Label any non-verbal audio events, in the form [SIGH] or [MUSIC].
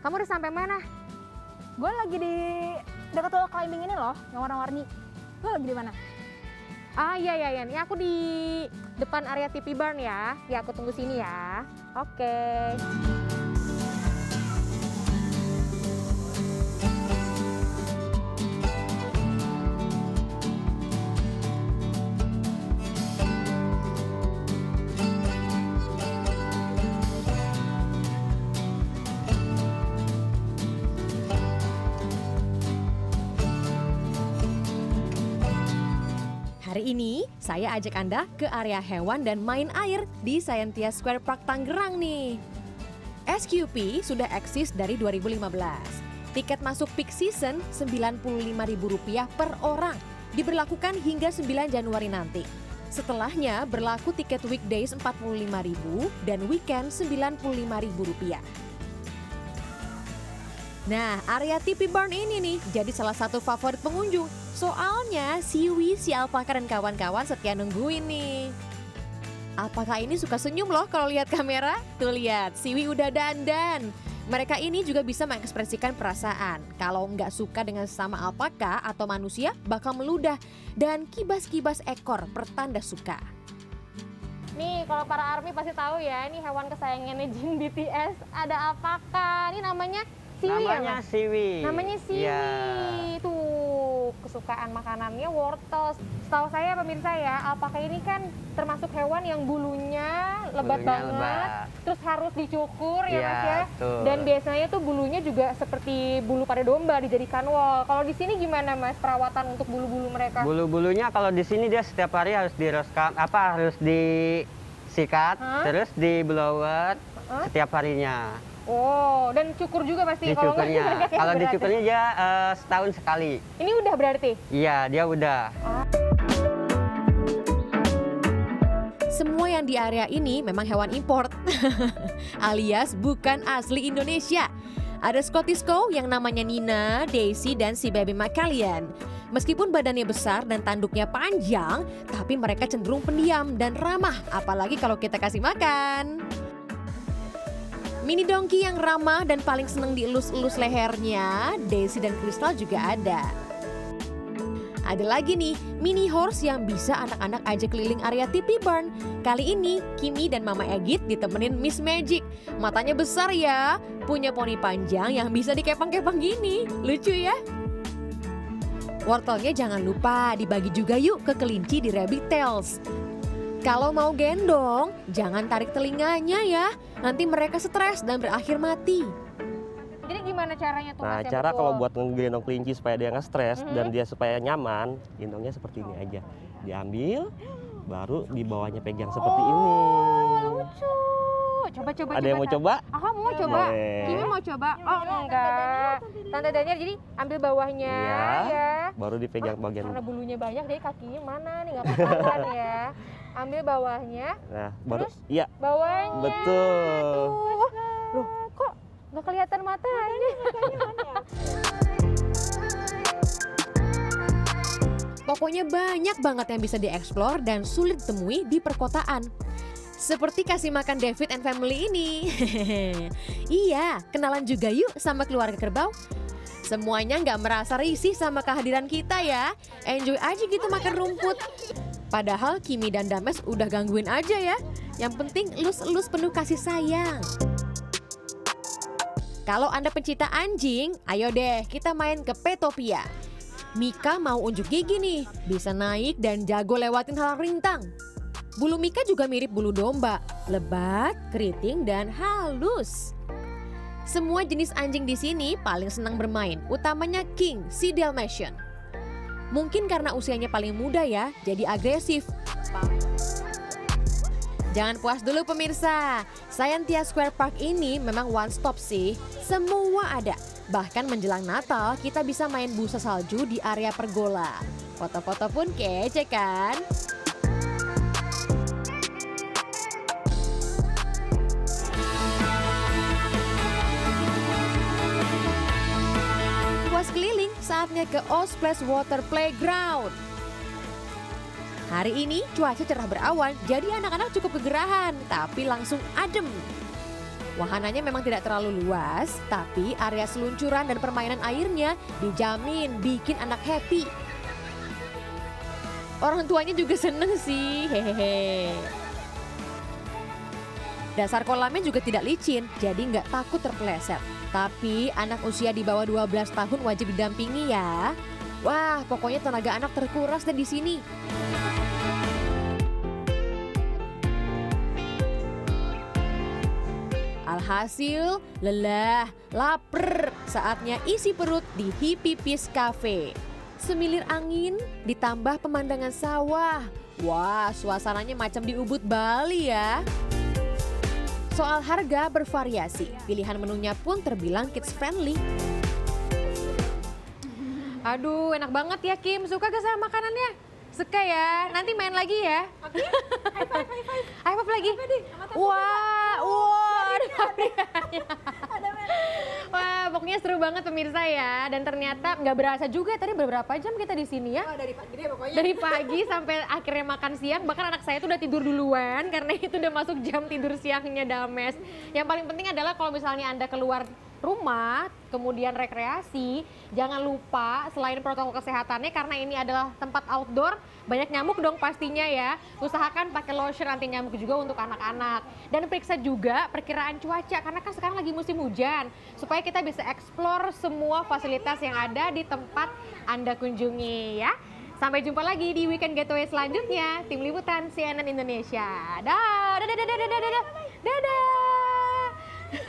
Kamu udah sampai mana? Gue lagi di dekat wall climbing ini loh, yang warna-warni. Lo lagi di mana? Ah iya iya iya, ini aku di depan area TV Barn ya. Ya aku tunggu sini ya. Oke. Hari ini saya ajak Anda ke area hewan dan main air di Scientia Square Park Tangerang nih. SQP sudah eksis dari 2015. Tiket masuk peak season Rp95.000 per orang diberlakukan hingga 9 Januari nanti. Setelahnya berlaku tiket weekdays Rp45.000 dan weekend Rp95.000. Nah, area TV Barn ini nih jadi salah satu favorit pengunjung. Soalnya Siwi, si alpaka dan kawan-kawan setia nungguin nih. Alpaka ini suka senyum loh kalau lihat kamera. Tuh lihat, Siwi udah dandan. Mereka ini juga bisa mengekspresikan perasaan. Kalau nggak suka dengan sesama alpaka atau manusia, bakal meludah dan kibas-kibas ekor pertanda suka. Nih kalau para army pasti tahu ya, ini hewan kesayangannya Jin BTS. Ada apakah? Ini namanya Siwi ya, Namanya Mas? siwi. Namanya Siwi. Iya. Tuh, kesukaan makanannya wortel. Setahu saya pemirsa ya, alpaka ini kan termasuk hewan yang bulunya lebat Bulunya banget. lebat. Terus harus dicukur ya Iya, Mas ya. betul. Dan biasanya tuh bulunya juga seperti bulu pada domba dijadikan wol. Kalau di sini gimana Mas perawatan untuk bulu-bulu mereka? Bulu-bulunya kalau di sini dia setiap hari harus diroskan, apa harus disikat, Hah? terus di blower Hah? setiap harinya. Oh, dan cukur juga pasti. Kalau nggak [LAUGHS] Kalau dicukurnya dia eh, setahun sekali. Ini udah berarti? Iya, dia udah. Semua yang di area ini memang hewan import, [LAUGHS] alias bukan asli Indonesia. Ada Scottish Cow yang namanya Nina, Daisy, dan si baby McCallion. Meskipun badannya besar dan tanduknya panjang, tapi mereka cenderung pendiam dan ramah, apalagi kalau kita kasih makan. Mini donkey yang ramah dan paling seneng dielus-elus lehernya, Daisy dan Crystal juga ada. Ada lagi nih, mini horse yang bisa anak-anak ajak keliling area TV Barn. Kali ini, Kimi dan Mama Egit ditemenin Miss Magic. Matanya besar ya, punya poni panjang yang bisa dikepang-kepang gini. Lucu ya? Wortelnya jangan lupa dibagi juga yuk ke kelinci di Rabbit Tails. Kalau mau gendong, jangan tarik telinganya ya. Nanti mereka stres dan berakhir mati. Jadi gimana caranya tuh Nah, cara betul? kalau buat ngegendong kelinci supaya dia nggak stres Mhm. dan dia supaya nyaman, gendongnya seperti ini aja. Diambil, baru di bawahnya pegang seperti Oh, ini. lucu. Coba coba Ada yang mau coba? Aku mau coba. Boleh. Kimi mau coba? Oh enggak. Tante Daniel jadi ambil bawahnya Iya. ya. Baru dipegang bagian. Karena bulunya banyak jadi kakinya mana nih nggak [LAUGHS] ketahuan ya. Ambil bawahnya, Nah, baru Terus? iya, bawahnya. betul. Tuh. Loh, kok nggak kelihatan matanya? [LAUGHS] Pokoknya banyak banget yang bisa dieksplor dan sulit ditemui di perkotaan. Seperti kasih makan David and family ini. [LAUGHS] iya, kenalan juga yuk sama keluarga kerbau. Semuanya nggak merasa risih sama kehadiran kita ya. Enjoy aja gitu makan rumput. Padahal Kimi dan Dames udah gangguin aja ya. Yang penting elus-elus penuh kasih sayang. Kalau Anda pencinta anjing, ayo deh kita main ke Petopia. Mika mau unjuk gigi nih, bisa naik dan jago lewatin halang rintang. Bulu Mika juga mirip bulu domba, lebat, keriting, dan halus. Semua jenis anjing di sini paling senang bermain, utamanya King, si Dalmatian. Mungkin karena usianya paling muda ya, jadi agresif. Jangan puas dulu pemirsa, Scientia Square Park ini memang one stop sih, semua ada. Bahkan menjelang Natal kita bisa main busa salju di area pergola. Foto-foto pun kece kan? Puas keliling, saatnya ke Osplash Water Playground. Hari ini cuaca cerah berawan, jadi anak-anak cukup kegerahan, tapi langsung adem. Wahananya memang tidak terlalu luas, tapi area seluncuran dan permainan airnya dijamin bikin anak happy. Orang tuanya juga seneng sih, hehehe. Dasar kolamnya juga tidak licin, jadi nggak takut terpeleset. Tapi anak usia di bawah 12 tahun wajib didampingi ya. Wah, pokoknya tenaga anak terkuras deh di sini. Alhasil, lelah, lapar, saatnya isi perut di Hippie Peace Cafe. Semilir angin ditambah pemandangan sawah. Wah, suasananya macam di Ubud, Bali ya. Soal harga bervariasi, pilihan menunya pun terbilang kids friendly. Aduh, enak banget ya Kim. Suka gak sama makanannya? Suka ya. Nanti main lagi ya. Oke. high five, high five. High five lagi. Wah, wah. ada Wah, pokoknya seru banget pemirsa ya. Dan ternyata nggak berasa juga tadi beberapa jam kita di sini ya. Oh, dari pagi deh pokoknya. Dari pagi sampai akhirnya makan siang, bahkan anak saya tuh udah tidur duluan karena itu udah masuk jam tidur siangnya Dames. Yang paling penting adalah kalau misalnya Anda keluar rumah, kemudian rekreasi, jangan lupa selain protokol kesehatannya karena ini adalah tempat outdoor, banyak nyamuk dong pastinya ya. Usahakan pakai lotion anti nyamuk juga untuk anak-anak. Dan periksa juga perkiraan cuaca karena kan sekarang lagi musim hujan supaya kita bisa eksplor semua fasilitas yang ada di tempat Anda kunjungi ya. Sampai jumpa lagi di weekend getaway selanjutnya. Tim Liputan CNN Indonesia. Dah, dadah, dadah, dadah, dadah, dadah. Dadah.